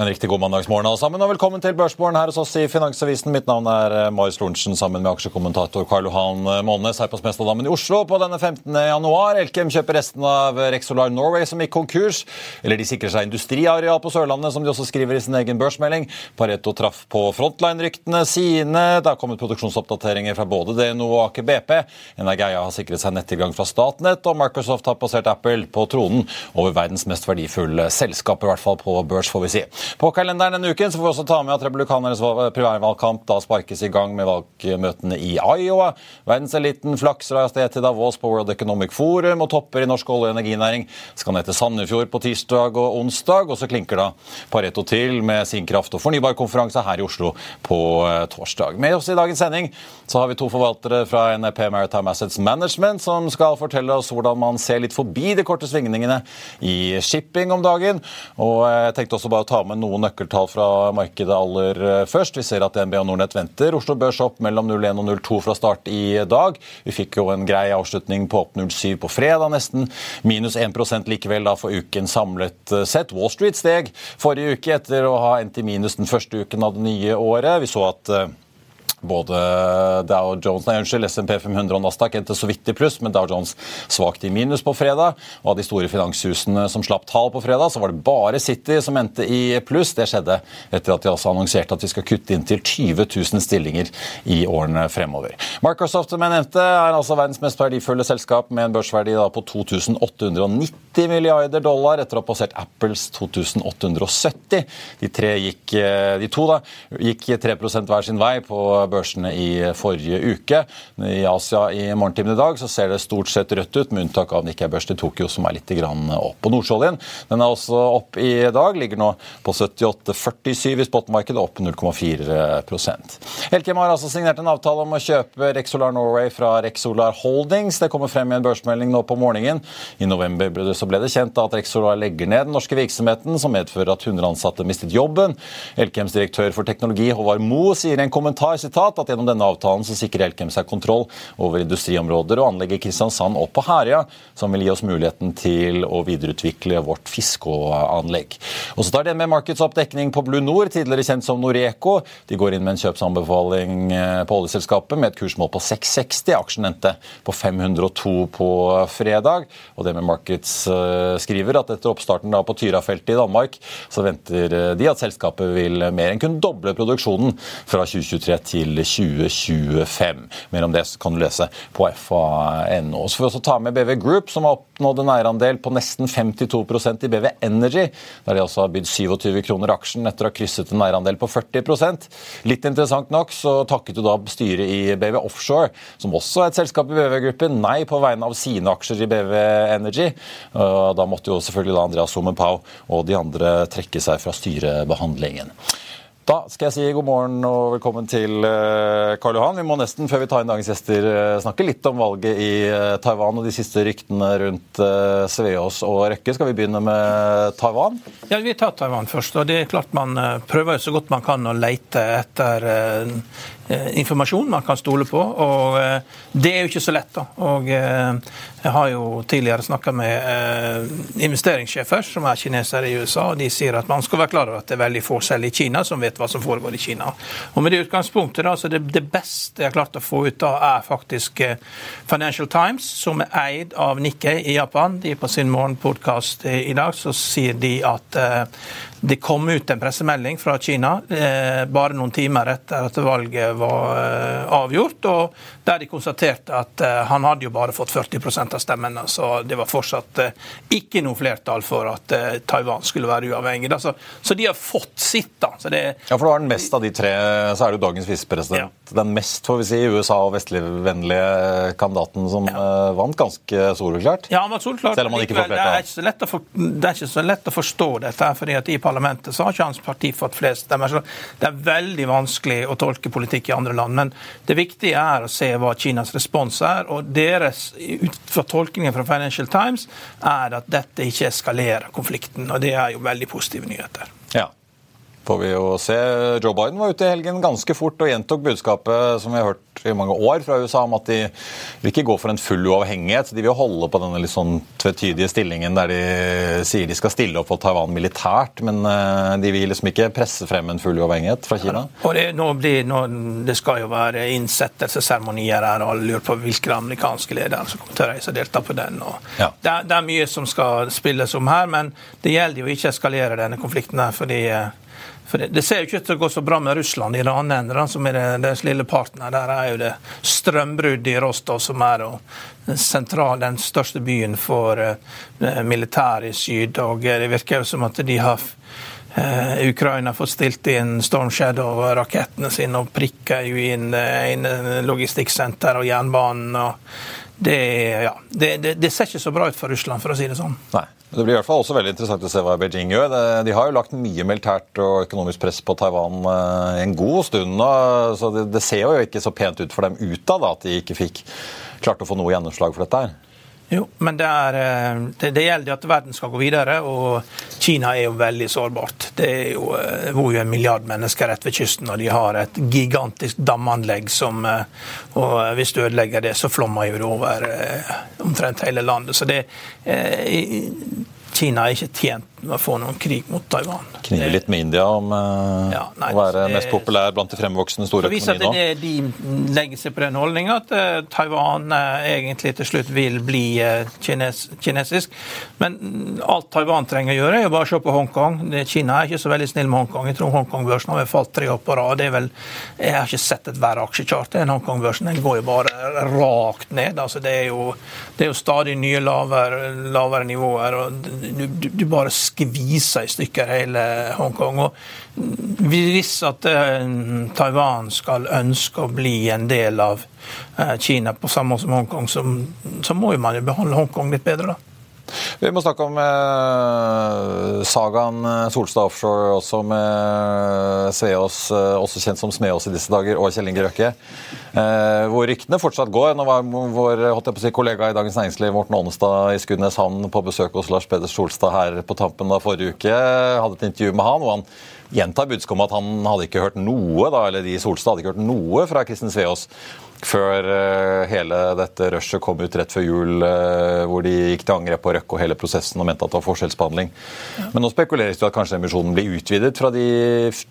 En riktig god mandagsmorgen alle sammen, og velkommen til Børsmorgen her hos oss i Finansavisen. Mitt navn er eh, Marius Lorentzen sammen med aksjekommentator Karl Johan eh, Månes her på Smestadammen i Oslo på denne 15. januar. Elkem kjøper resten av Rexolar Norway som gikk konkurs. Eller de sikrer seg industriareal på Sørlandet, som de også skriver i sin egen børsmelding. Pareto traff på frontline-ryktene sine. Det har kommet produksjonsoppdateringer fra både DNO og Aker BP. Energeia har sikret seg nettilgang fra Statnett, og Microsoft har passert Apple på tronen over verdens mest verdifulle selskap, i hvert fall på børs, får vi si. På kalenderen denne uken så får vi også ta med at republikanernes primærvalgkamp da sparkes i gang med valgmøtene i Iowa. Verdenseliten flakser av sted til Davos på World Economic Forum, og topper i norsk olje- og energinæring skal ned til Sandefjord på tirsdag og onsdag. Og så klinker da Pareto til med sin kraft- og fornybarkonferanse her i Oslo på eh, torsdag. Med oss i dagens sending så har vi to forvaltere fra NEP Maritime Assets Management som skal fortelle oss hvordan man ser litt forbi de korte svingningene i shipping om dagen. Og jeg tenkte også bare å ta med noen nøkkeltall fra markedet aller eh, først. Vi ser at DNB og Nordnett venter. Oslo Børs opp mellom 01 og 02 fra start i dag. Vi fikk jo en grei avslutning på opp 07 på fredag, nesten. Minus 1% likevel da for uken samlet eh, sett. Wall Street steg forrige uke etter å ha endt i minus den første uken av det nye året. Vi så at eh, både Dow Jones, nei, unnskyld, SMP 500 og Nasdaq endte så vidt i pluss, men Dow Jones svakt i minus på fredag. Og av de store finanshusene som slapp tall på fredag, så var det bare City som endte i pluss. Det skjedde etter at de altså annonserte at de skal kutte inn til 20 000 stillinger i årene fremover. Microsoft som jeg nevnte, er altså verdens mest verdifulle selskap med en børsverdi på 2890 milliarder dollar etter å ha passert Apples 2870. De, gikk, de to da, gikk 3 hver sin vei på børsene i forrige uke. I Asia i morgentimene i dag så ser det stort sett rødt ut, med unntak av Nikkei-børs til Tokyo, som er litt opp. på Nordsjøoljen den er også opp i dag, ligger nå på 78,47 i spotmarkedet, opp 0,4% Elkem har altså signert en avtale om å kjøpe Rexolar Norway fra Rexolar Holdings. Det kommer frem i en børsmelding nå på morgenen. I november ble det kjent at Rexolar legger ned den norske virksomheten, som medfører at 100 ansatte mistet jobben. Elkems direktør for teknologi, Håvard Moe, sier i en kommentar sitat, at gjennom denne avtalen så sikrer Elkem seg kontroll over industriområder og anlegget Kristiansand og på Herøya, som vil gi oss muligheten til å videreutvikle vårt fiskeanlegg. Og så tar med Markets opp på Blue Nord, tidligere kjent som Noreco. De går inn med en kjøpsanbefaling eh, på oljeselskapet med et kursmål på 660. Aksjen endte på 502 på fredag. Og det med Markets eh, skriver at etter oppstarten da på Tyrafeltet i Danmark, så venter eh, de at selskapet vil mer enn kunne doble produksjonen fra 2023 til 2025. Mer om det kan du lese på fa.no. Så får vi også ta med BV Group, som har oppnådd en eierandel på nesten 52% i BV Energy, der de altså har bydd 27 kroner aksjen etter å ha krysset en eierandel på 40% Litt interessant nok så takket jo da styret i BV Offshore, som også er et selskap i BV-gruppen, nei på vegne av sine aksjer i BV Energy. Da måtte jo selvfølgelig da Andreas Sommerpau og de andre trekke seg fra styrebehandlingen. Da skal jeg si god morgen og velkommen til eh, Karl Johan. Vi må nesten, før vi tar inn dagens gjester, eh, snakke litt om valget i eh, Taiwan og de siste ryktene rundt Sveås og Røkke. Skal vi begynne med Taiwan? Ja, Vi tar Taiwan først. og det er klart Man prøver så godt man kan å lete etter informasjon man kan stole på. og eh, Det er jo ikke så lett. da. Og eh, Jeg har jo tidligere snakka med investeringssjefer som er kinesere i USA. og De sier at man skal være klar over at det er veldig få selv i Kina som vet hva som foregår i Kina. Og Med det utgangspunktet da, så det, det beste jeg har klart å få ut da, er faktisk Financial Times, som er eid av Nikkei i Japan. De På sin morgenpodkast i dag så sier de at det kom ut en pressemelding fra Kina eh, bare noen timer etter at valget var eh, avgjort, og der de konstaterte at eh, han hadde jo bare fått 40% av stemmene. Så det var fortsatt eh, ikke noe flertall for at eh, Taiwan skulle være uavhengig. Så, så, de har fått sitt, da. Det, ja, for det var den mest av de tre, så er det jo dagens visepresident. Ja. Den mest, får vi si, USA- og vestligvennlige kandidaten som ja. Vant ganske soleklart. Ja, han var soleklart. Selv om han ikke får flertall. Det er, for, det er ikke så lett å forstå dette, fordi at i parlamentet så har ikke hans parti fått flest stemmer. Så det er veldig vanskelig å tolke politikk i andre land. Men det viktige er å se hva Kinas respons er. Og deres, ut fra tolkningen fra Financial Times, er at dette ikke eskalerer konflikten. Og det er jo veldig positive nyheter. Ja får vi jo se. Joe Biden var ute i helgen ganske fort og gjentok budskapet som vi har hørt i mange år fra USA om at de vil ikke gå for en full uavhengighet. De vil holde på denne litt sånn tvetydige stillingen der de sier de skal stille opp for Taiwan militært, men eh, de vil liksom ikke presse frem en full uavhengighet fra Kina. Ja, og det, nå blir, nå, det, skal jo være innsettelsesseremonier her, og alle lurer på hvilke amerikanske ledere som kommer til å reise og delta på den. Ja. Det, det, er mye som skal spilles om her, men det gjelder jo ikke å eskalere denne konflikten her, fordi eh, for det, det, ser jo ikke ut til å gå så bra med Russland i den andre enden, som er deres lille partner. Der er jo det strømbrudd i Rostov, som er sentral, den største byen for uh, militæret i syd. Og det virker jo som at de har Ukraina fått stilt inn Storm Shadow-rakettene sine og prikker jo inn, uh, logistikksenter og jernbanen. og det, ja, det, det, det, ser ikke så bra ut for Russland, for å si det sånn. Nei. Det blir i hvert fall også veldig interessant å se hva Beijing gjør. De har jo lagt mye militært og økonomisk press på Taiwan eh, en god stund nå. så Det, det ser jo ikke så pent ut for dem utad at de ikke fikk klart å få noe gjennomslag for dette her. Jo, men det, er, eh, det, det, gjelder at verden skal gå videre, og Kina er jo veldig sårbart. Det jo, eh, bor jo en milliard mennesker rett ved kysten, og de har et gigantisk damanlegg som Og hvis du ødelegger det, så flommer jo det over omtrent hele landet. Så det Kina er ikke tjent med å få noen krig mot Taiwan. Kniver litt med India om uh, ja, nei, å være det, mest populær blant de fremvoksende store økonomiene nå? Det, de legger seg på den holdninga at uh, Taiwan uh, egentlig til slutt vil bli kines, kinesisk. Men alt Taiwan trenger å gjøre, er jo bare å se på Hongkong. Kina er ikke så veldig snill med Hongkong. Jeg tror Hongkong-børsen har falt tre år på rad. Jeg har ikke sett et verre aksjechart enn Hongkong-børsen. Den går jo bare rakt ned. Altså, det, er jo, det er jo stadig nye lavere, lavere nivåer. og du, du, du bare skviser i stykker hele Hongkong. Og hvis at eh, Taiwan skal ønske å bli en del av eh, Kina på samme måte som Hongkong, så, så må man jo behandle Hongkong litt bedre, da. Vi må snakke om eh, sagaen eh, Solstad Offshore, også med Sveås, eh, også kjent som Smeås i disse dager, og Kjell Inge Røkke. Eh, hvor ryktene fortsatt går. Nå var vår si, kollega i Dagens Næringsliv, Morten Aanestad, i Skudeneshavn på besøk hos Lars Peder Solstad her på tampen av forrige uke. Hadde et intervju med han, og han gjentar budskapet om at han hadde ikke hørt noe, da, eller de Solstad hadde ikke hørt noe fra Kristin Sveås før uh, hele dette rushet kom ut rett før jul, uh, hvor de gikk til angrep på Røkke og hele prosessen og mente at det var forskjellsbehandling. Ja. Men nå spekuleres det at kanskje emisjonen blir utvidet fra de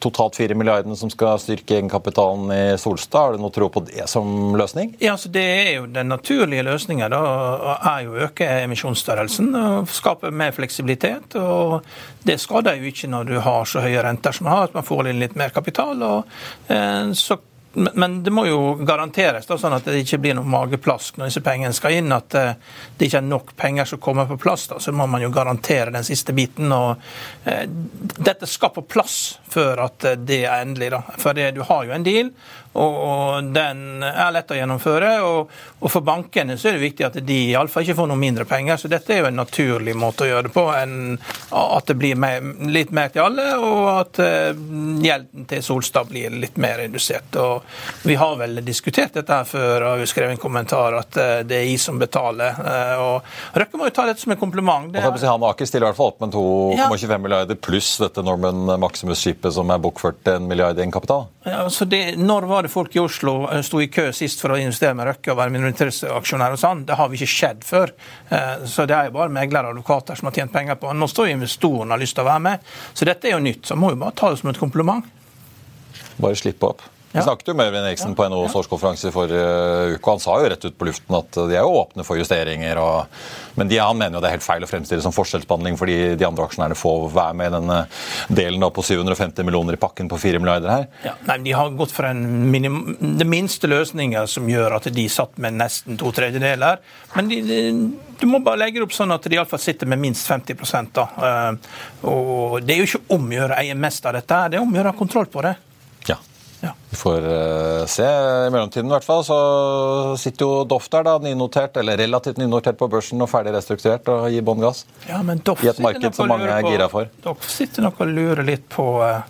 totalt fire milliardene som skal styrke egenkapitalen i Solstad. Har du noe tro på det som løsning? Ja, altså Det er jo Den naturlige løsninga er jo å øke emisjonsstørrelsen og skape mer fleksibilitet. og Det skader jo ikke når du har så høye renter som du har, at man får inn litt mer kapital. og eh, så men det må jo garanteres da, sånn at det ikke blir noe mageplask når disse pengene skal inn. At eh, det ikke er nok penger som kommer på plass. da, Så må man jo garantere den siste biten. og eh, Dette skal på plass før at eh, det er endelig. da, For det, du har jo en deal, og, den er lett å gjennomføre. Og, og for bankene så er det viktig at de iallfall ikke får noe mindre penger. Så dette er jo en naturlig måte å gjøre det på enn at det blir mer, litt mer til alle, og at uh, gjelden til Solstad blir litt mer redusert. Og vi har vel diskutert dette her før, og vi skrev en kommentar at uh, det er I som betaler. Uh, og Røkke må jo ta dette som en kompliment. Det er... Han Aker stiller i hvert fall opp med 2,25 ja. milliarder pluss dette Norman Maximus-skipet som er bokført en milliard i egenkapital. Ja, så det, når var det folk i Oslo eh, sto i kø sist for å investere med Røkke og være minoritetsaksjonær og sånn. Det har vi ikke skjedd før. Eh, så det er jo bare meglere og advokater som har tjent penger på Nå står jo investoren og har lyst til å være med. Så dette er jo nytt. Så må vi bare ta det som et kompliment. Bare slippe opp. Vi snakket jo med Øyvind Eriksen på NHOs årskonferanse for forrige uke, han sa jo rett ut på luften at de er jo åpne for justeringer. Og, men de, han mener jo det er helt feil å fremstille som forskjellsbehandling fordi de andre aksjonærene får være med i denne delen på 750 millioner i pakken på 4 milliarder her. Ja, nei, De har gått for en minim, det minste løsninga som gjør at de satt med nesten to tredjedeler. Men de, de, du må bare legge det opp sånn at de iallfall sitter med minst 50 da. Uh, og Det er jo ikke om å gjøre å eie mest av dette, det er om å gjøre kontroll på det. Vi får uh, se. I mellomtiden i hvert fall så sitter jo Doff der, da, nynotert, eller relativt nynotert på børsen og ferdig restrukturert og gir bånn gass. Ja, men Doff I et marked som mange er gira for. Doff sitter nok og lurer litt på uh,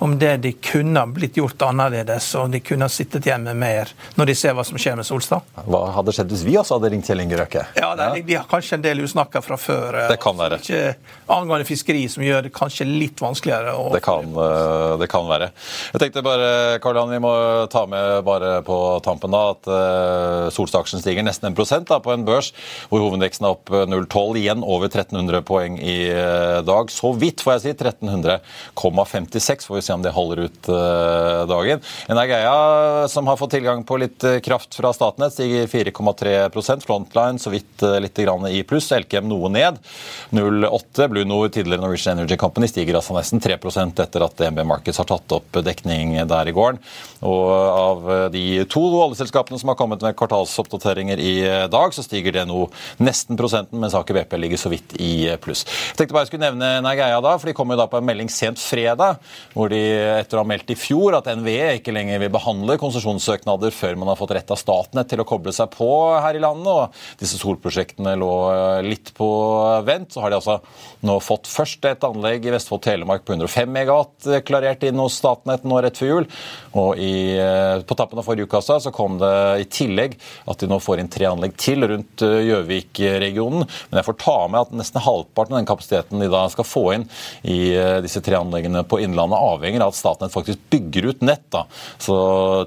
om det de kunne blitt gjort annerledes, og de kunne sittet hjemme mer når de ser hva som skjer med Solstad. Hva hadde skjedd hvis vi også hadde ringt Kjell Inge Røkke? Ja, det, ja. De har kanskje en del usnakka fra før. Det kan være. Ikke angående fiskeri, som gjør det kanskje litt vanskeligere. Å... Det, kan, eh, det kan være. Jeg tenkte bare, Karl Johan, vi må ta med bare på tampen da, at uh, Solstad-aksjen stiger nesten en prosent da, på en børs hvor hovedveksten er opp 0,12, igjen over 1300 poeng i dag. Så vidt, får jeg si. 1300,56. får vi se se om det holder ut uh, dagen. Energeia, som har fått tilgang på litt uh, kraft fra Statnett, stiger 4,3 Frontline så vidt uh, litt i pluss. Elkem noe ned. 0,8. Blue Nord, tidligere Norwegian Energy Company, stiger altså nesten 3% etter at DNB Markets har tatt opp dekning der i gården. Og av de to oljeselskapene som har kommet med kvartalsoppdateringer i dag, så stiger det nå nesten prosenten, mens Aker BP ligger så vidt i pluss. Jeg tenkte bare jeg skulle nevne Nageia da, for de kom jo da på en melding sent fredag hvor de etter å ha meldt i fjor at NVE ikke lenger vil behandle konsesjonssøknader før man har fått rett av Statnett til å koble seg på her i landet. og Disse solprosjektene lå litt på vent. Så har de altså nå fått først et anlegg i Vestfold Telemark på 105 megawatt klarert inn hos Statnett nå rett før jul. Og i, eh, på tappen av forrige uke så kom det i tillegg at de nå får inn tre anlegg til rundt eh, Gjøvik-regionen. Men jeg får ta med at nesten halvparten av den kapasiteten de da skal få inn i eh, disse tre anleggene på Innlandet, avhenger av at Statnett faktisk bygger ut nett. da. Så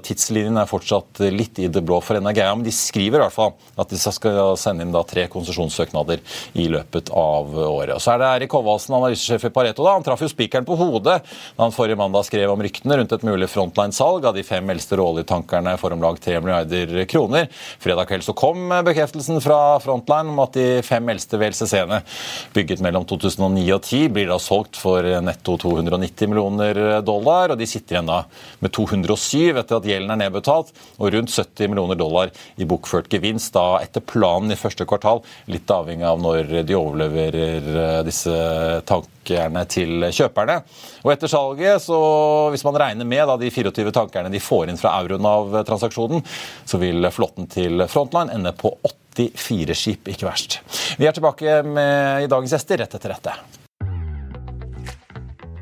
tidslinjen er fortsatt litt i det blå for NRGA, men de skriver i hvert fall at de skal sende inn da tre konsesjonssøknader i løpet av året. Og så er det Erik Håvaldsen, analysesjef i Pareto. da, Han traff jo spikeren på hodet da han forrige mandag skrev om ryktene rundt et mulig frontline-salg av de fem eldste råoljetankerne for om lag 3 milliarder kroner. Fredag kveld så kom bekreftelsen fra Frontline om at de fem eldste WLCC-ene bygget mellom 2009 og 2010, blir da solgt for netto 290 millioner dollar, og de sitter igjen da med 207 etter at gjelden er nedbetalt, og rundt 70 millioner dollar i bokført gevinst da etter planen i første kvartal, litt avhengig av når de overleverer eh, disse tankerne til kjøperne. Og etter salget, så hvis man regner med da de 24 tankerne de får inn fra euroen av transaksjonen, så vil flåtten til Frontline ende på 84 skip, ikke verst. Vi er tilbake med i dagens gjester rett etter dette.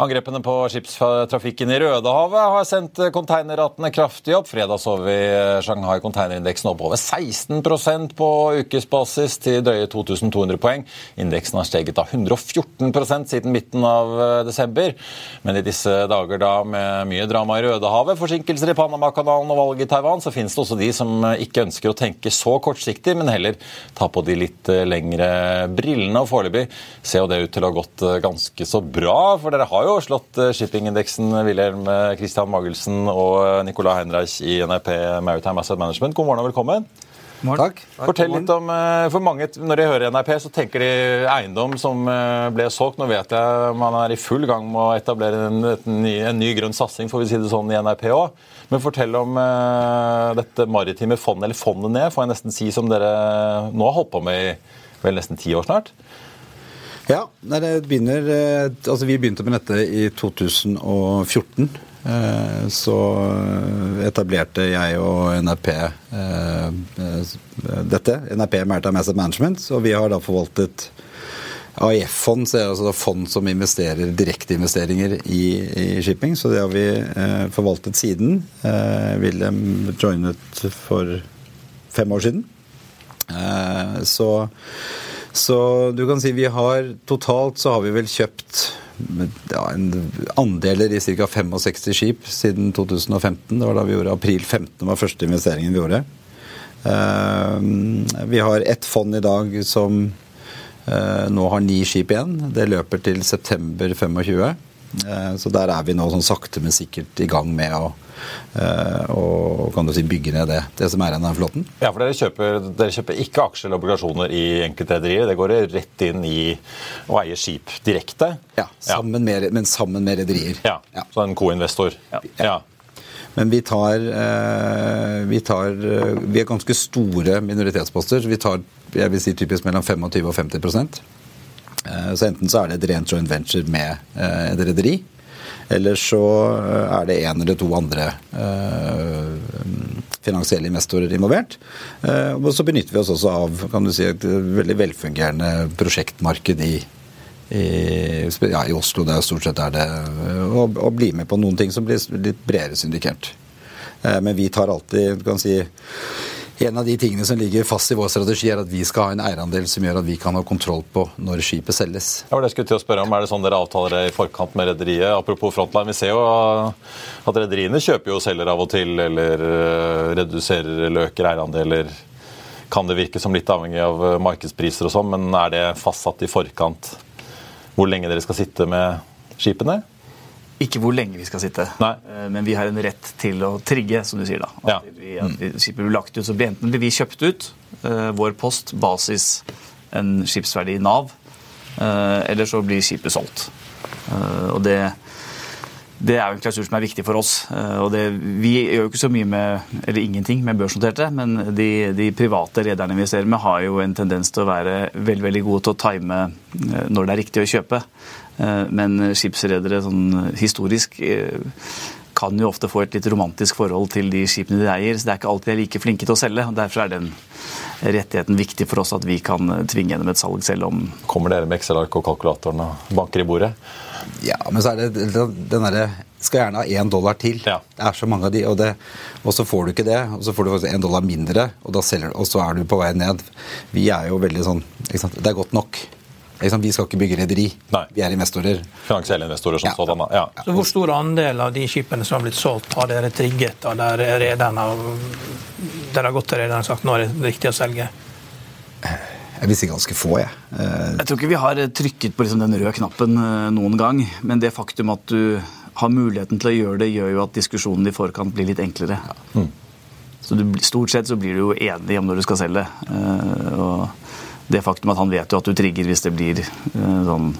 Angrepene på skipstrafikken i Rødehavet har sendt konteinerratene kraftig opp. Fredag så vi Shanghai konteinerindeksen opp over 16% på ukesbasis til drøye 2200 poeng. Indeksen har steget av 114% siden midten av eh, desember. Men i disse dager da med mye drama i Rødehavet, forsinkelser i Panamakanalen og valget i Taiwan, så finnes det også de som ikke ønsker å tenke så kortsiktig, men heller ta på de litt eh, lengre brillene. Og foreløpig ser jo det ut til å ha gått eh, ganske så bra, for dere har jo slått eh, shippingindeksen, Wilhelm eh, Christian Magelsen og eh, Nicolai Heinreich i NRP Maritime Asset Management. God morgen og velkommen. Takk. Fortell litt om, for mange, Når de hører NRP, så tenker de eiendom som ble solgt. Nå vet jeg man er i full gang med å etablere en, ny, en ny grønn satsing får vi si det sånn i NRP òg. Men fortell om uh, dette maritime fondet, eller fondet ned, får jeg nesten si, som dere nå har holdt på med i vel nesten ti år snart. Ja, begynner, eh, altså vi begynte med dette i 2014. Eh, så etablerte jeg og NRP eh, dette, NRP Maritime Asset Management. Og vi har da forvaltet AIF-fond, så er det altså fond som investerer direkteinvesteringer i, i shipping. Så det har vi forvaltet siden. Wilhelm joinet for fem år siden. Så så du kan si vi har totalt så har vi vel kjøpt ja, andeler i ca. 65 skip siden 2015. Det var da vi gjorde april 15 var første investeringen vi gjorde. Uh, vi har ett fond i dag som uh, nå har ni skip igjen. Det løper til september 25. Uh, så der er vi nå sånn sakte, men sikkert i gang med å Eh, og kan du si bygge ned det, det som er igjen av flåten. Ja, for dere kjøper, dere kjøper ikke aksjer eller obligasjoner i enkeltrederier. Det går rett inn i å eie skip direkte? Ja, sammen med, men sammen med rederier. Ja, ja. Så en co-investor. Ja. ja. Men vi tar, eh, vi tar eh, Vi er ganske store minoritetsposter. så Vi tar jeg vil si typisk mellom 25 og 50 Så enten så er det et rent joint venture med et rederi, eller så eh, er det en eller to andre eh, finansielle investorer involvert. Eh, og så benytter vi oss også av kan du si, et veldig velfungerende prosjektmarked i, i, ja, i Oslo. Det er stort sett er det å, å bli med på noen ting som blir litt bredere syndikert. Men vi tar alltid du kan si, en av de tingene som ligger fast i vår strategi, er at vi skal ha en eierandel som gjør at vi kan ha kontroll på når skipet selges. Ja, det skulle til å spørre om, Er det sånn dere avtaler det i forkant med rederiet? Apropos Frontline, vi ser jo at rederiene kjøper jo selger av og til, eller eh, reduserer eller øker eierandeler. Kan det virke som litt avhengig av eh, markedspriser og sånn, men er det fastsatt i forkant hvor lenge dere skal sitte med skipene? Ikke hvor lenge vi skal sitte, Nei. Eh, men vi har en rett til å trigge, som du sier. da. Ja. At vi, at vi, skipet blir lagt ut, så blir enten blir vi kjøpt ut, uh, vår post, basis en skipsverdi Nav, uh, eller så blir skipet solgt. Uh, og det, det er jo en klausul som er viktig for oss. og det, Vi gjør jo ikke så mye med, eller ingenting med børsnoterte, men de, de private rederne vi investerer med, har jo en tendens til å være veldig, veldig gode til å time når det er riktig å kjøpe. Eh, men skipsredere sånn historisk eh, kan jo ofte få et litt romantisk forhold til de skipene de eier. så Det er ikke alltid de er like flinke til å selge. og Derfor er den rettigheten viktig for oss at vi kan tvinge gjennom et salg selv om Kommer dere med Excel-ark og kalkulatoren og banker i bordet? Ja, men så er det den derre Skal gjerne ha én dollar til. Ja. Det er så mange av de, og, det, og så får du ikke det. Og så får du faktisk én dollar mindre, og, da selger, og så er du på vei ned. Vi er jo veldig sånn Det er godt nok. Vi skal ikke bygge rederi. Vi er investorer. Finansielle investorer som ja. sådan. Ja. Så Hvor stor andel av de skipene som har blitt solgt, har dere trigget? Og der rederne der har gått til rederne og sagt nå er det riktig å selge? Jeg vil si ganske få, jeg. Eh, jeg tror ikke vi har trykket på liksom den røde knappen eh, noen gang. Men det faktum at du har muligheten til å gjøre det, gjør jo at diskusjonen i forkant blir litt enklere. Ja. Mm. Så du, Stort sett så blir du jo enig om når du skal selge. Eh, og det faktum at han vet jo at du trigger hvis det blir eh, sånn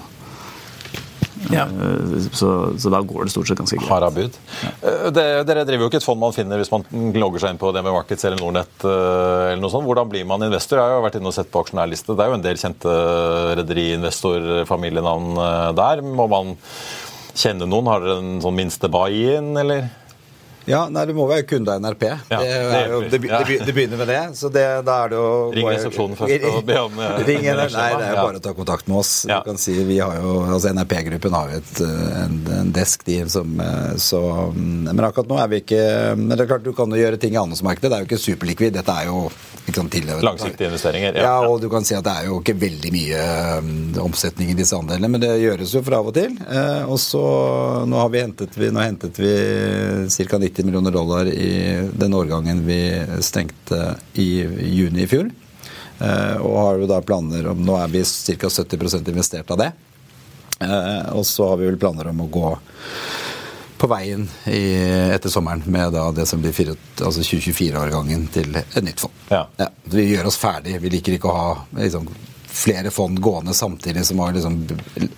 ja. Eh, så, så, da går det stort sett ganske greit. Harabud. Ja. Eh, dere driver jo ikke et fond man finner hvis man logger seg inn på DNB Markets eller Nordnett. eller noe sånt. Hvordan blir man investor? Jeg har jo vært inne og sett på aksjonærliste. Det er jo en del kjente rederi-investor-familienavn der. Må man kjenne noen? Har dere en sånn minste buy-in, eller? Ja, nei, Du må være kunde av NRP. Ja, det, jo, det, ja. det, det begynner med det. så det, da er det å Ring resepsjonen først og be om, eh, Ring. Nei, det er jo bare å ta kontakt med oss. Ja. Du kan si, vi har jo, altså NRP-gruppen har jo et, eh, en, en desk, de, som eh, så mm, Men akkurat nå er vi ikke Men det er klart du kan jo gjøre ting i annonsmarkedet. Det er jo ikke superlikvid. Dette er jo liksom, Langsiktige investeringer. Ja, og du kan si at det er jo ikke veldig mye um, omsetning i disse andelene, men det gjøres jo fra av og til. Og så nå har vi hentet vi, nå hentet vi ca. 90 millioner dollar i den årgangen vi stengte i juni i fjor. Eh, og har jo da planer om Nå er vi ca. 70% investert av det. Eh, og så har vi vel planer om å gå på veien i, etter sommeren med da det som blir altså 2024-årgangen til et nytt fond. Ja. vi gjør oss ferdig. Vi liker ikke å ha liksom, flere fond gående samtidig som har liksom,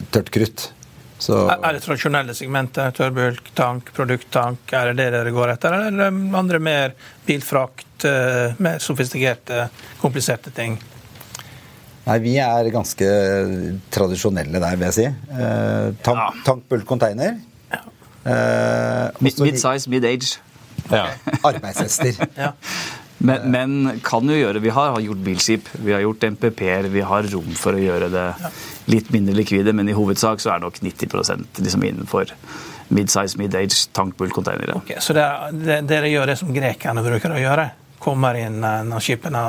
tørt krutt. Så, Er det tradisjonelle segmenter? Tørrbulk, tank, produkttank? Er det det dere går etter? Eller er det andre mer bilfrakt, eh, mer sofistikerte, kompliserte ting? nei, vi er ganske tradisjonelle der, vil jeg si. Eh, tank, Ja. tank, bulk, container. Eh, mid, mid size, mid-age. Ja. arbeidshester. Ja. Men, men kan jo gjøre Vi har gjort bilskip, vi har gjort MPP-er, vi har rom for å gjøre det litt mindre likvide, men i hovedsak så er nok 90 liksom innenfor mid-size, mid-age, tankbull, containere. Okay, så dere, det, dere gjør det som grekerne bruker å gjøre? Kommer inn eh, når skipene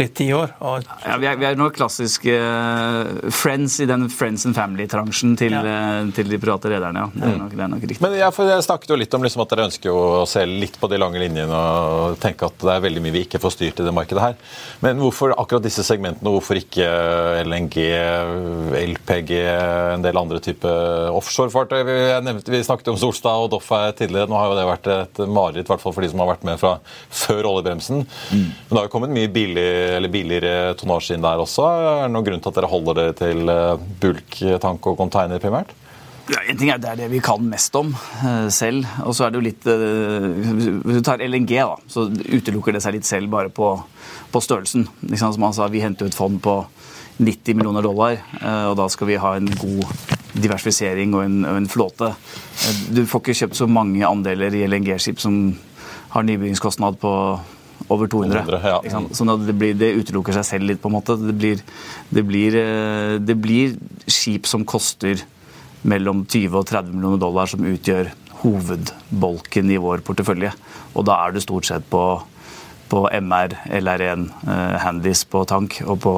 blitt ti år? Og, Ja, vi, er, vi er nå klassiske eh, friends i den friends and family-transjen til, Ja. eh, til de private rederne. Ja. Det, er nok, det er nok riktig. Men jeg, for jeg snakket jo litt om liksom at dere ønsker å se litt på de lange linjene og tenke at det er veldig mye vi ikke får styrt i det markedet her. Men hvorfor akkurat disse segmentene? Hvorfor ikke LNG, LPG, en del andre type offshorefartøy? Vi, nevnte, vi snakket om Solstad og Doff her tidligere. Nå har jo det vært et mareritt, i hvert fall for de som har vært med fra før oljebremsen. Men det har jo kommet mye billig, eller billigere tonnasje inn der også. Er det noen grunn til at dere holder dere til eh, bulk, tank og container primært? Ja, en ting er Det er det vi kan mest om eh, selv. Og så er det jo litt eh, Hvis du tar LNG, da, så utelukker det seg litt selv bare på, på størrelsen. Sant? Som han sa, Vi henter ut fond på 90 millioner dollar, eh, og da skal vi ha en god diversifisering og en, og en flåte. Eh, Du får ikke kjøpt så mange andeler i LNG-skip som har nybyggingskostnad på over 200. 200, ja. Sånn at det, blir, det utelukker seg selv litt, på en måte. Det blir, det blir, eh, det blir skip som koster mellom 20 og 30 millioner dollar som utgjør hovedbolken i vår portefølje. Og da er du stort sett på, på MR, LR1, eh, Handys på tank og på,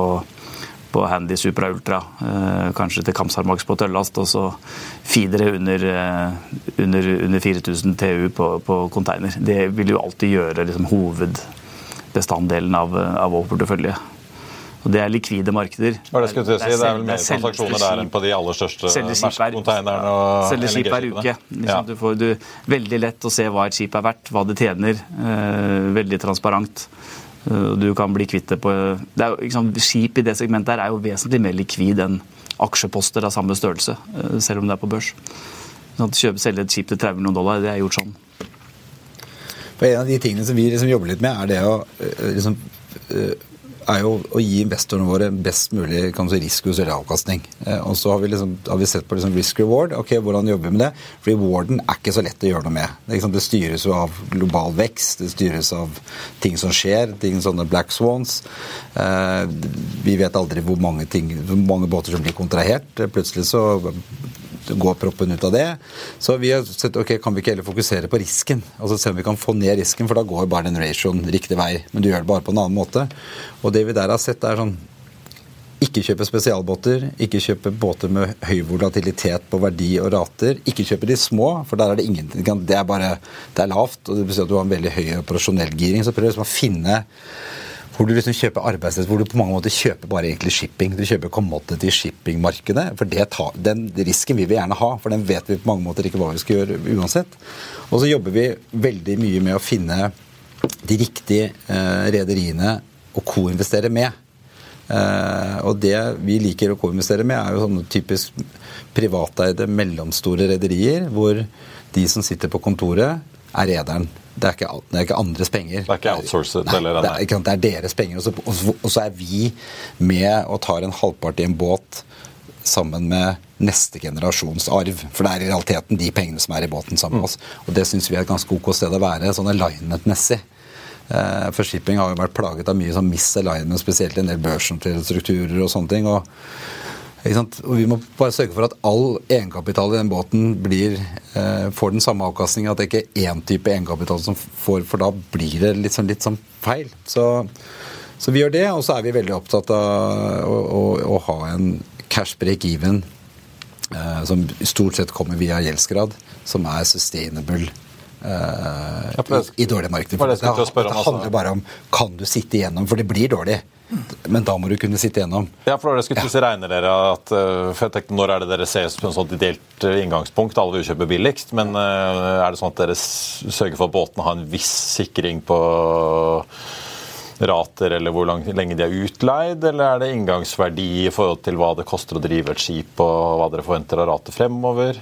på Handy Supra Ultra. Eh, kanskje til Kamsarmax på tøllast, og så feedere under, eh, under, under 4000 TU på, på container. Det vil jo alltid gjøre liksom, hovedbestanddelen av, av vår portefølje. Og det er likvide markeder. Hva er det skulle til å si? Det er vel mer transaksjoner der enn på de aller største er- Maersk-containerne og Selge skip hver uke. Liksom, Ja. Du får du, veldig lett å se hva et skip er verdt, hva det tjener. Eh, veldig transparent. Eh, du kan bli kvitt det på det er jo, ikke Skip i det segmentet her er jo vesentlig mer likvid enn aksjeposter av samme størrelse, eh, selv om det er på børs. Sånn kjøpe, selge et skip til 30 millioner dollar, det er gjort sånn. For En av de tingene som vi liksom jobber litt med, er det å eh, liksom, eh, er jo å gi investorene våre best mulig si, risiko eller avkastning. Eh, og så har vi, liksom, har vi sett på liksom risk reward. ok, Hvordan jobber vi med det? For rewarden er ikke så lett å gjøre noe med. Det, sant, det styres jo av global vekst, det styres av ting som skjer, ting sånne black swans. Eh, vi vet aldri hvor mange, ting, hvor mange båter som blir kontrahert. Plutselig så går proppen ut av det. Så vi har sett ok, kan vi ikke heller fokusere på risken? Altså Se om vi kan få ned risken, for da går bare den ratioen riktig vei. Men du gjør det bare på en annen måte. Og det vi der har sett, er sånn ikke kjøpe spesialbåter, ikke kjøpe båter med høy volatilitet på verdi og rater. Ikke kjøpe de små, for der er det ingenting. Det er bare det er lavt, og det betyr at du har en veldig høy operasjonell giring. Så prøv liksom å finne hvor du liksom kjøper arbeidsløs, hvor du på mange måter kjøper bare egentlig shipping. Du kjøper commodity shipping-markedet. For tar, den risken vil vi gjerne ha, for den vet vi på mange måter ikke hva vi skal gjøre uansett. Og så jobber vi veldig mye med å finne de riktige eh, rederiene å co-investere med. Eh, og det vi liker å co-investere med, er jo sånne typisk privateide, mellomstore rederier, hvor de som sitter på kontoret, er rederen. Det er, ikke, det er ikke andres penger. Det er ikke outsourcet, Nei, eller- det er, ikke det er deres penger. Og så, og så- er vi med og tar en halvpart i en båt sammen med neste generasjons arv. For det er i realiteten de pengene som er i båten sammen med oss. Og det syns vi er et ganske ok sted å være, sånn alignment-messig. Eh, For shipping har jo vært plaget av mye sånn misalignment, spesielt i en del børsnoterede strukturer og sånne ting. og? Og Vi må bare sørge for at all egenkapital i den båten blir, eh, får den samme avkastningen. At det ikke er én type egenkapital som får, for da blir det litt sånn, litt sånn feil. Så, så vi gjør det, og så er vi veldig opptatt av å, å, å ha en cash break-even eh, som stort sett kommer via gjeldsgrad, som er sustainable. Eh, Ja, i, I dårlige markeder. det det altså. handler bare om kan du sitte igjennom, for det blir dårlig. Men da må du kunne sitte igjennom. Ja, for det skulle si, regner dere at, eh, for tenkte, Når er det dere ses på en sånn ideelt eh, inngangspunkt? Alle vil kjøpe billigst, men er det sånn at dere sørger for at båtene har en viss sikring på rater, eller hvor lang, lenge de er utleid? Eller er det inngangsverdi i forhold til hva det koster å drive et skip, og hva dere forventer av rate fremover?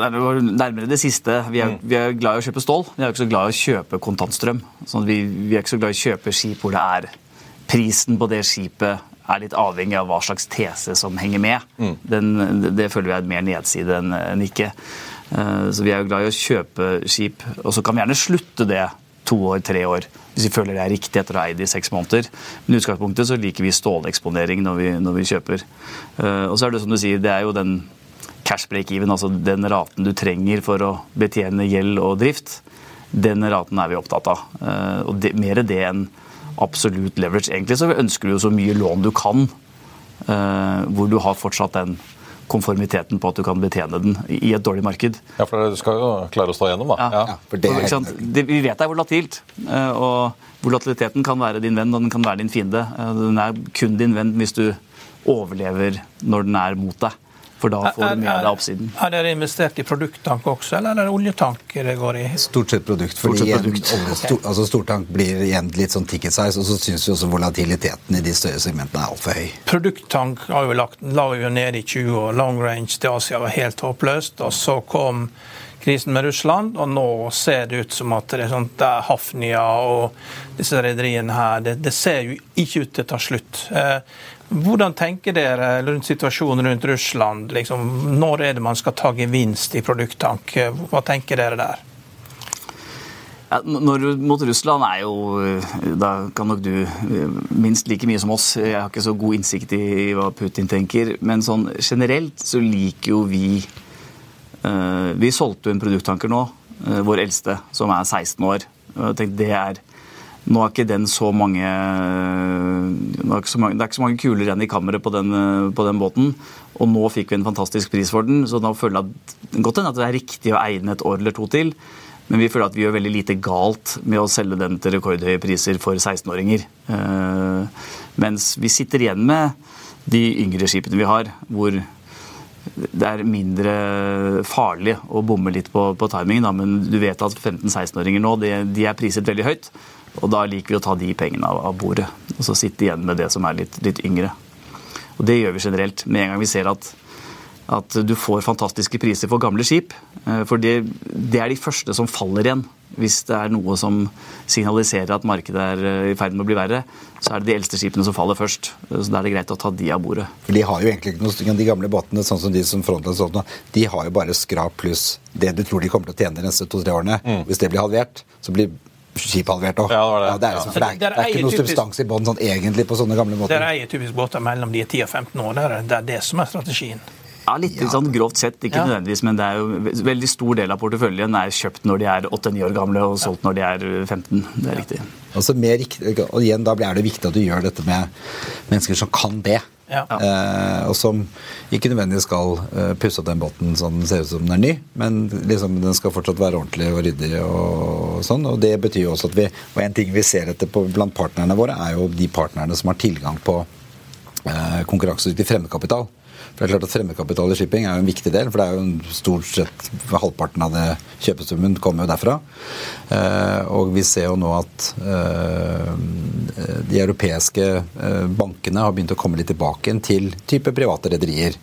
Det nærmere det siste. Vi er, vi er glad i å kjøpe stål. Vi er ikke så glad i å kjøpe kontantstrøm. Sånn vi, vi er ikke så glad i å kjøpe skip hvor det er prisen på det skipet er litt avhengig av hva slags tese som henger med. Den, det føler vi er mer nedside enn en ikke. Eh, Så vi er jo glad i å kjøpe skip, og så kan vi gjerne slutte det to år, tre år, hvis vi føler det er riktig etter å ha eid det i seks måneder. Men i utgangspunktet så liker vi ståleksponering når vi, når vi kjøper. Eh, Og så er det som du sier, det er jo den cash break-even, altså den raten du trenger for å betjene gjeld og drift, den raten er vi opptatt av. Eh, Og det, mer det enn absolutt leverage. Egentlig så ønsker du jo så mye lån du kan, eh, hvor du har fortsatt den konformiteten på at du kan betjene den i et dårlig marked. Ja, for du skal jo klare å stå igjennom, da. Ja. Ja. for det er? Det, vi vet det er volatilt. eh, Og volatiliteten kan være din venn, og den kan være din fiende. Den er kun din venn hvis du overlever når den er mot deg. For da får du med deg oppsiden. Er dere investert i produkttank også, eller er det oljetank det går i? Stort sett produkt. Stort fordi sett igjen, produkt. olje- sto- altså Stortank blir igjen litt sånn ticket size, og så syns vi også volatiliteten i de større segmentene er altfor høy. Produkttank har jo lagt, la jo ned i 20 år. Long range til Asia var helt håpløst. Og så kom krisen med Russland, og nå ser det ut som at det er, sånt det er Hafnia og disse rederiene her. Det, det ser jo ikke ut til å ta slutt. Eh, hvordan tenker dere rundt situasjonen rundt Russland? Liksom, når er det man skal ta gevinst i produkttank? Eh, Hva tenker dere der? Ja, når mot Russland er jo eh, Da kan nok du eh, minst like mye som oss. Jeg har ikke så god innsikt i, i hva Putin tenker. Men sånn generelt så liker jo vi uh, Vi solgte jo en produkttanker nå, uh, vår eldste, som er 16 år. Og jeg tenkte det er nå er ikke den så mange, det er ikke så mange ikke så mange kuler igjen i kammeret på den, på den båten. Og nå fikk vi en fantastisk pris for den, så da føler jeg godt at det er riktig å eie den et år eller to til. Men vi føler at vi gjør veldig lite galt med å selge den til rekordhøye priser for 16-åringer. Eh, mens vi sitter igjen med de yngre skipene vi har, hvor det er mindre farlig å bomme litt på, på timingen. Da. Men du vet at 15-16-åringer nå de, de er priset veldig høyt. Og da liker vi å ta de pengene av, av bordet. Og så sitte igjen med det som er litt, litt yngre. Og det gjør vi generelt. Med en gang vi ser at, at du får fantastiske priser for gamle skip. eh, For det, det er de første som faller igjen. Hvis det er noe som signaliserer at markedet er eh, i ferd med å bli verre, så er det de eldste skipene som faller først. Så da er det greit å ta de av bordet. For de har jo egentlig ikke noe De gamle båtene, sånn som de som Frontline solgte nå, de har jo bare skrap pluss det du tror de kommer til å tjene de neste to-tre årene. Hvis det blir halvert, så blir skipet halvert òg. Ja, det ja, det. er liksom, ja. det, er, det er ikke noe substans i bånn sånn egentlig på sånne gamle båter. Det eier typisk båter mellom de er 10 og 15 år. Det er det, er det som er strategien. Ja, litt sånn grovt sett, ikke Ja. nødvendigvis, men det er jo ve- veldig stor del av porteføljen er kjøpt når de er 8-9 år gamle og solgt når de er 15. Det er riktig. Altså mer og igjen, Da er det viktig at du gjør dette med mennesker som kan det. Eh, og som ikke nødvendigvis skal eh, pusse opp den båten så den ser ut som den er ny, men liksom den skal fortsatt være ordentlig og ryddig. og sånn, og Det betyr jo også at vi Og en ting vi ser etter på blant partnerne våre, er jo de partnerne som har tilgang på eh, konkurransedyktig fremmedkapital. Det er klart at Fremmedkapital i shipping er jo en viktig del, for det er jo en stort sett halvparten av det kjøpesummen kommer jo derfra. Eh, og vi ser jo nå at eh, de europeiske eh, bankene har begynt å komme litt tilbake igjen til type private rederier.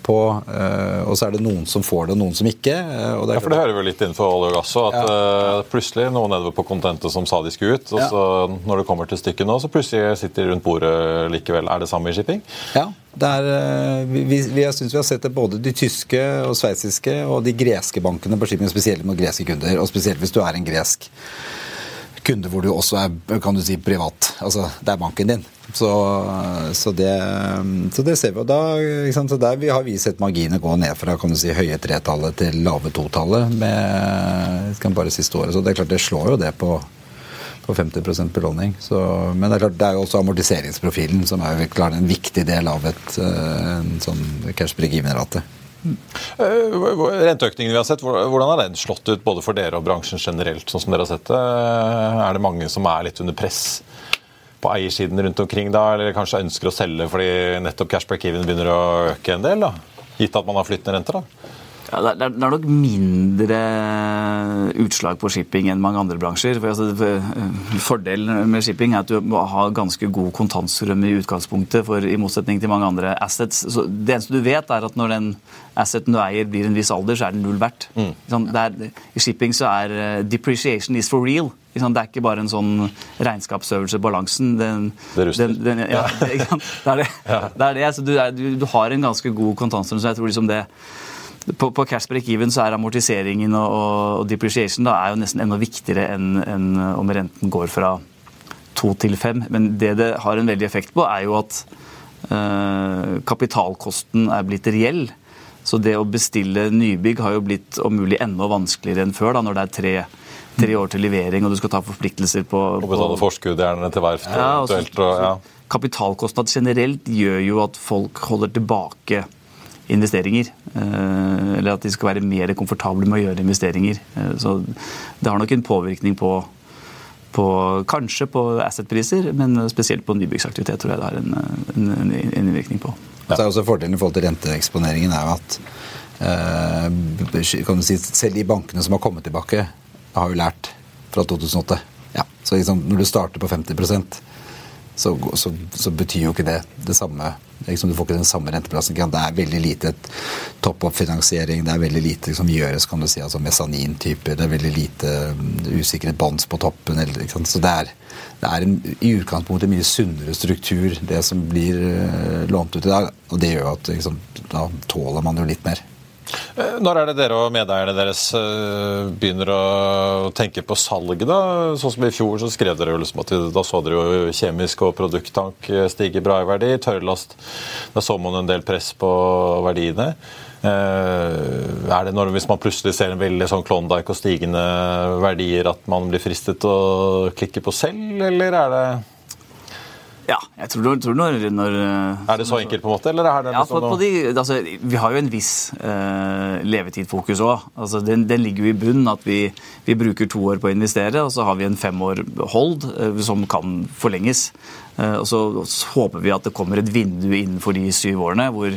På, og så er det noen som får det, og noen som ikke. Ja, for Det hører vi litt innenfor olje og gass òg. At ja. plutselig noen nedover på kontentet som sa de skulle ut, og så når det kommer til stykket nå, så plutselig sitter de rundt bordet likevel. Er det samme i shipping? Ja, Det er, eh, vi, vi, vi- jeg synes vi har sett det både de tyske og sveitsiske og de greske bankene på shipping, spesielt mot greske kunder. Og spesielt hvis du er en gresk kunde hvor du også er kan du si, privat. Altså, det er banken din. Så, så, det, så det ser vi. Og da, der har vi sett marginene gå ned fra kan du si, høye tretallet til lave totallet med kan bare siste året. Så det er klart det slår jo det på på 50% belåning. Så, men det er klart det er jo også amortiseringsprofilen som er klart en viktig del av et, eh, en sånn cash break-even-rate. Eh, Renteøkningen vi har sett, hvordan har den slått ut både for dere og bransjen generelt? sånn som dere har sett det? Er det mange som er litt under press på eiersiden rundt omkring da, eller kanskje ønsker å selge fordi nettopp cash break-even begynner å øke en del? da? Gitt at man har flyttende renter, da? Ja, det, er, det er nok mindre utslag på shipping enn mange andre bransjer. For, altså, Fordelen med shipping er at du må ha ganske god kontantstrøm i utgangspunktet, for i motsetning til mange andre assets. Så det eneste du vet, er at når den asseten du eier blir en viss alder, så er den null verdt. Sånn, det er, I shipping så er eh, depreciation is for real. Det er ikke bare en sånn regnskapsøvelse, balansen. Den, Det ruster. Den, den, ja, det, det er det. det, er det. Så du, er, du, du har en ganske god kontantstrøm, så jeg tror liksom det på, på cash break-even så er amortiseringen og, og depreciation da, er jo nesten enda viktigere enn en om renten går fra to til fem. Men det det har en veldig effekt på, er jo at eh, kapitalkosten er blitt reell. Så det å bestille nybygg har jo blitt om mulig enda vanskeligere enn før, da, når det er tre, tre år til levering og du skal ta forpliktelser på, Og betale forskudd gjerne til verft ja, eventuelt. Og, ja. Kapitalkostnad generelt gjør jo at folk holder tilbake investeringer. eh, Eller at de skal være mer komfortable med å gjøre investeringer. Eh, Så det har nok en påvirkning på, på kanskje på assetpriser, men spesielt på nybyggsaktivitet tror jeg det har en, en, en, innvirkning på. Så er også Fordelen i forhold til renteeksponeringen er at eh, kan du si, selv de bankene som har kommet tilbake, har jo lært fra 2008. Ja, så liksom, når du starter på 50 så, så, så betyr jo ikke det det samme. Liksom, du får ikke den samme renteplassen. Det er veldig lite topp-opp-finansiering. Det er veldig lite som gjøres, kan du si, altså mesanintyper. Det er veldig lite um, usikret bonds på toppen. Så det er, det er en, i utgangspunktet mye sunnere struktur, det som blir eh, lånt ut i dag. Og det gjør at liksom, da tåler man jo litt mer. Eh, Når er det dere og medeierne deres eh, begynner å tenke på salget? da? Sånn som I fjor så skrev dere jo liksom at da så dere jo kjemisk og produkttank eh, stige bra i verdi. Tørrlast, da så man en del press på verdiene. Er det når, Hvis man plutselig ser en veldig sånn Klondyke og stigende verdier, at man blir fristet til å klikke på selv, eller er det, Ja, jeg tror, tror når, når er det så enkelt, på en måte? eller er det Ja, på, på de, altså, Vi har jo en viss eh, levetidfokus òg. Altså, den, den ligger jo i bunnen at vi, vi bruker to år på å investere, og så har vi en fem år hold eh, som kan forlenges. Eh, og så, så håper vi at det kommer et vindu innenfor de syv årene hvor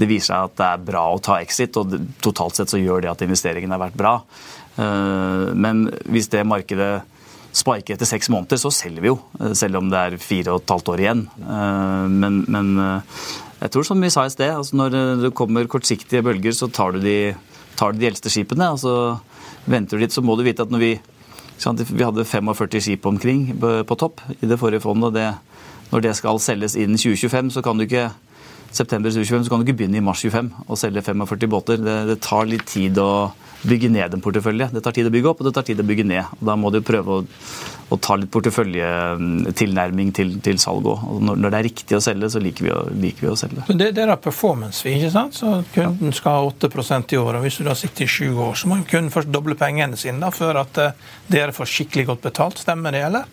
det viser seg at det er bra å ta exit, og totalt sett så gjør det at investeringen har vært bra. Eh, men hvis det markedet spiker etter seks måneder, så selger vi jo. eh, Selv om det er fire og et halvt år igjen. Eh, Men, men eh, jeg tror som vi sa i sted, altså når det kommer kortsiktige bølger, så tar du de, tar du de eldste skipene. og så venter du litt, så må du vite at når vi Vi hadde 45 skip omkring på topp i det forrige fondet. og det, Når det skal selges innen 2025, så kan du ikke september 2025, så kan du ikke begynne i mars 25 og selge 45 båter. Det, det tar litt tid å bygge ned en portefølje. Det tar tid å bygge opp, og det tar tid å bygge ned. Og Da må du prøve å, å ta litt porteføljetilnærming til, til salg òg. Når, når det er riktig å selge, så liker vi å, liker vi å selge. Men det, det er da performance fee, ikke sant? Så kunden skal ha 8% i året. Hvis du da sitter i sju år, så må kunden først doble pengene sine da, før at eh, dere får skikkelig godt betalt. Stemmer det, eller?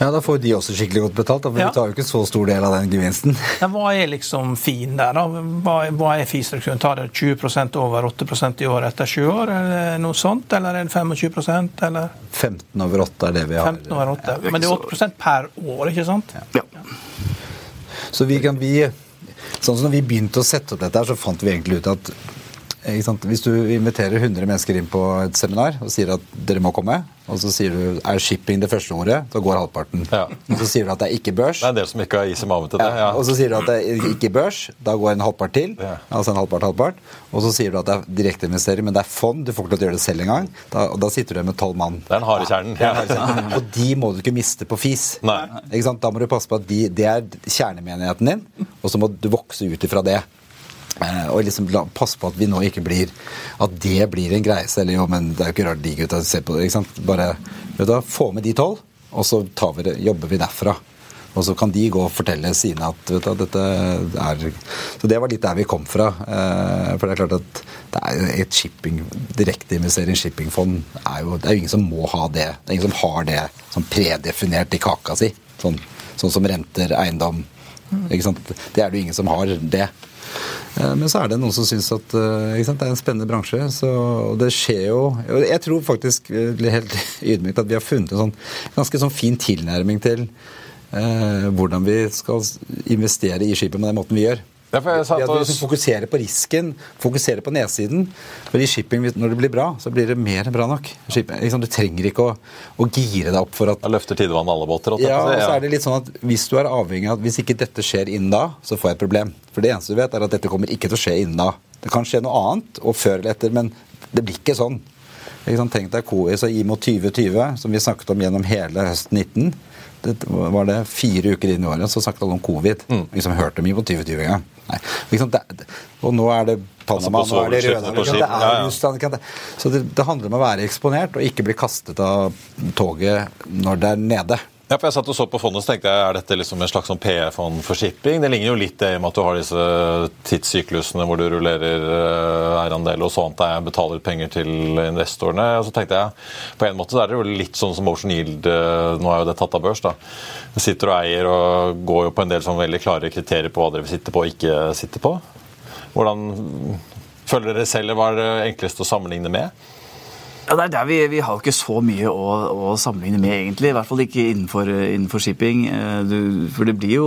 Ja, Da får de også skikkelig godt betalt, for Ja. du tar jo ikke så stor del av den gevinsten. Ja, hva er liksom fin der, da? Hva, hva er feestrukturen? Tar dere 20% over 8% i året etter sju år, eller noe sånt? Eller er det 25% eller 15 over 8 er det vi har. 15 over 8? Ja, Men det er 8% per år, ikke sant? Ja. Så vi kan vi Sånn som når vi begynte å sette opp dette, her, så fant vi egentlig ut at? Hvis du inviterer 100 mennesker inn på et seminar og sier at dere må komme, og så sier du er shipping det første ordet, da går halvparten. Ja. Så sier du at det er ikke børs. Det er en del som ikke har is i magen til det. Ja, Ja. Og så sier du at det er ikke børs, da går en halvpart til. Ja. Altså en halvpart, halvpart. Og så sier du at det er direkteinvestering, men det er fond, du får ikke lov til å gjøre det selv engang. Da, og da sitter du med tolv mann. Det er den harde kjernen. Er kjernen. Og de må du ikke miste på fis. Nei. Da må du passe på at de, det er kjernemenigheten din, og så må du vokse ut ifra det. Eh, og liksom passe på at vi nå ikke blir At det blir en greie. Selv jo, men det er jo ikke rart de gutta ser på det. ikke sant? Bare vet du, få med de tolv, og så vi det, jobber vi derfra. Og så kan de gå og fortelle sine at vet du, dette er Så det var litt der vi kom fra. Eh, for det er klart at det er et shipping, direkteinvestering shippingfond er jo, Det er jo ingen som må ha det. Det er ingen som har det sånn predefinert i kaka si. Sånn, sånn som renter, eiendom. Ikke sant? Det er det jo ingen som har det. Eh, Men så er det noen som syns at eh, sant, det er en spennende bransje. Så, og det skjer jo og Jeg tror faktisk eh, helt ydmykt at vi har funnet en sånn, ganske sånn fin tilnærming til eh, hvordan vi skal investere i skipet med den måten vi gjør. Ja, satt Ja, og- vi fokuserer på risken, fokuserer på nedsiden. For i shipping, når det blir bra, så blir det mer enn bra nok. Shipping, liksom, du trenger ikke å, å gire deg opp for at Da løfter tidevannet alle båter. ja, og så er det litt sånn at Hvis du er avhengig av at hvis ikke dette skjer innen da, så får jeg et problem. For det eneste du vet, er at dette kommer ikke til å skje innen da. Det kan skje noe annet, og før eller etter, men det blir ikke sånn. Ikke sant? Tenk deg KI, så IMO 2020, som vi snakket om gjennom hele høsten 19. Det var det fire uker inn i året, så snakket alle om covid. Mm. Vi som hørte mye på 2020 engang. Og nå er det Panama, nå er det Røde det er. Russland. Så det, det handler om å være eksponert og ikke bli kastet av toget når det er nede. Ja, for jeg satt og så på fondet, så tenkte jeg, Er dette liksom en slags sånn PE-fond for shipping? Det ligner jo litt det med at du har disse tidssyklusene hvor du rullerer eh, eierandel og sånt, der jeg betaler penger til investorene. Og så tenkte jeg på en måte så er det jo litt sånn som Ocean Yield eh, Nå er jo det tatt av børs, da. Du sitter og eier og går jo på en del sånn veldig klare kriterier på hva dere vil sitte på og ikke sitte på. Hvordan føler dere selv hva er det enkleste å sammenligne med? Ja, det er der vi, vi har jo ikke så mye å, å sammenligne med, egentlig. I hvert fall ikke innenfor, innenfor shipping. Eh, Du, for det blir jo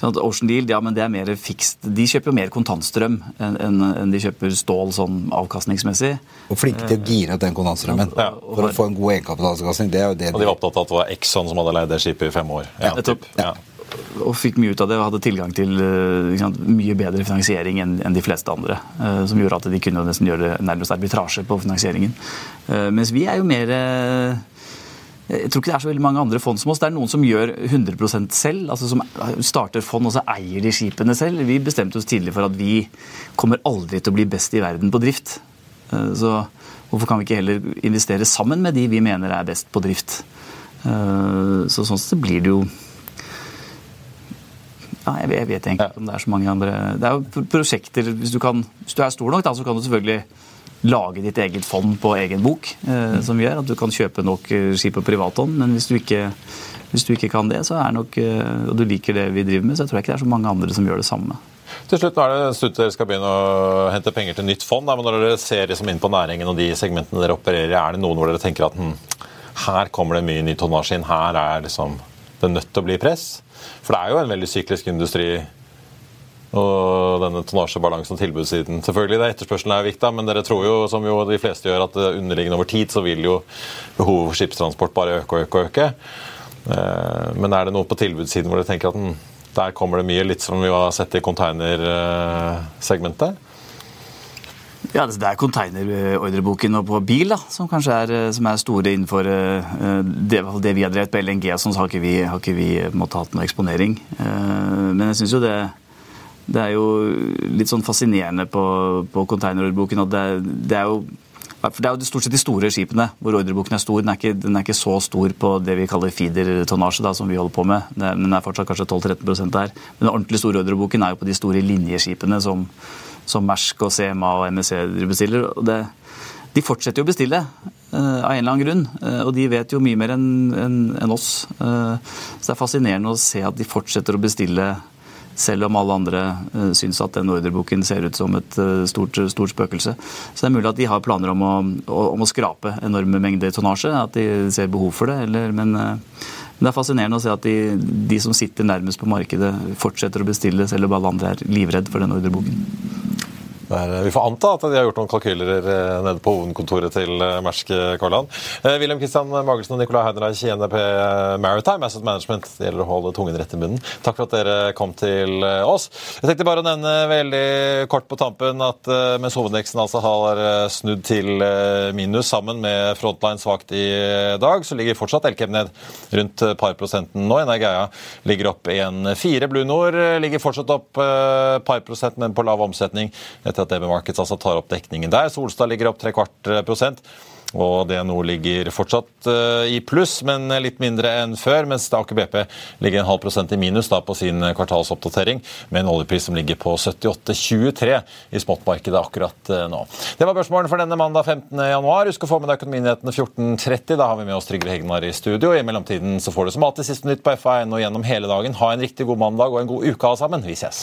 sånn at Ocean Deal ja, men det er mer fikst. De kjøper jo mer kontantstrøm enn en, en de kjøper stål sånn avkastningsmessig. Og flinke til å gire ut den kontantstrømmen. Ja. For å få en god egenkapitalavkastning. Det er jo det Og de var opptatt av at det var Exxon som hadde leid det skipet i fem år. Ja, nettopp. typ. Ja. Og fikk mye ut av det og hadde tilgang til eh, sant, mye bedre finansiering enn enn de fleste andre. eh, Som gjorde at de kunne nesten gjøre nærmest arbitrasje på finansieringen. Eh, Mens vi er jo mer eh, jeg tror ikke det er så veldig mange andre fond som oss. Det er noen som gjør 100% selv. altså Som starter fond og så eier de skipene selv. Vi bestemte oss tidlig for at vi kommer aldri til å bli best i verden på drift. Eh, Så hvorfor kan vi ikke heller investere sammen med de vi mener er best på drift? Eh, Så sånn sett blir det jo ja, jeg jeg vet egentlig ikke om det er så mange andre Det er jo prosjekter Hvis du, kan, hvis du er stor nok, da, så kan du selvfølgelig lage ditt eget fond på egen bok, eh, som gjør at du kan kjøpe nok eh, skip på privathånd. Men hvis du, ikke, hvis du ikke kan det, så er nok, eh, og du liker det vi driver med, så jeg tror jeg ikke det er så mange andre som gjør det samme. Til slutt, nå er det til dere skal begynne å hente penger til nytt fond. Da, men når dere ser liksom inn på næringen og de segmentene dere opererer i, er det noen hvor dere tenker at hm, her kommer det mye ny tonnasje inn, her er liksom det nødt til å bli press? For det er jo en veldig syklisk industri. Og denne tonnasjebalansen og tilbudssiden. Selvfølgelig det etterspørselen er viktig, men dere tror jo, som jo de fleste gjør, at underliggende over tid så vil jo behovet for skipstransport bare øke og øke og øke. Eh, Men er det noe på tilbudssiden hvor dere tenker at hm, der kommer det mye, litt som vi har sett i containersegmentet? Ja, Det er containerordreboken og på bil da, som kanskje er, eh, som er store innenfor eh, det, det vi har drevet på LNG. Sånn så har ikke vi, har ikke vi på måte, hatt noe eksponering. Eh, Men jeg syns jo det det er jo litt sånn fascinerende på, på containerordreboken at det, det er jo for Det er jo stort sett de store skipene hvor ordreboken er stor. Den er ikke, den er ikke så stor på det vi kaller feeder-tonnasje, som vi holder på med. Det er, den er fortsatt kanskje 12-13 der. Men den ordentlig store ordreboken er jo på de store linjeskipene som, som Mersk og CMA og MSC bestiller. og det de fortsetter jo å bestille eh, av en eller annen grunn, eh, og de vet jo mye mer enn en, en oss. Eh, så det er fascinerende å se at de fortsetter å bestille selv om alle andre syns at den ordreboken ser ut som et stort, stort spøkelse. Så det er mulig at de har planer om å, om å skrape enorme mengder tonnasje, at de ser behov for det. Eller, men det er fascinerende å se at de, de som sitter nærmest på markedet, fortsetter å bestille, selv om alle andre er livredd for den ordreboken. Der, vi får anta at de har gjort noen kalkyler eh, nede på hovedkontoret til eh, Mersk Karland. Eh, Wilhelm Kristian Magelsen og Nicolai Heidenreich i NRP Maritime Asset Management. Det gjelder å holde tungen rett i munnen. Takk for at dere kom til oss. Jeg tenkte bare å nevne veldig kort på tampen at mens hovedindeksen altså har snudd til minus sammen med Frontline svakt i dag, så ligger fortsatt Elkem ned rundt par prosenten nå. Energeia ligger opp 1,4. Blue Nord ligger fortsatt opp par prosent, men på lav omsetning etter at DB Markets altså tar opp dekningen der. Solstad ligger opp tre kvart eh, prosent. Og DNO ligger fortsatt uh, i pluss, men litt mindre enn før. Mens Aker BP ligger en halv prosent i minus da, på sin kvartalsoppdatering, med en oljepris som ligger på 78,23 i spotmarkedet akkurat nå. Det var børsmålen for denne mandag 15.1. Husk å få med deg Økonominyhetene 14.30. Da har vi med oss Trygve Hegnar i studio. I mellomtiden så får du som alltid siste nytt på FA1 og gjennom hele dagen. Ha en riktig god mandag og en god uke alle sammen. Vi ses.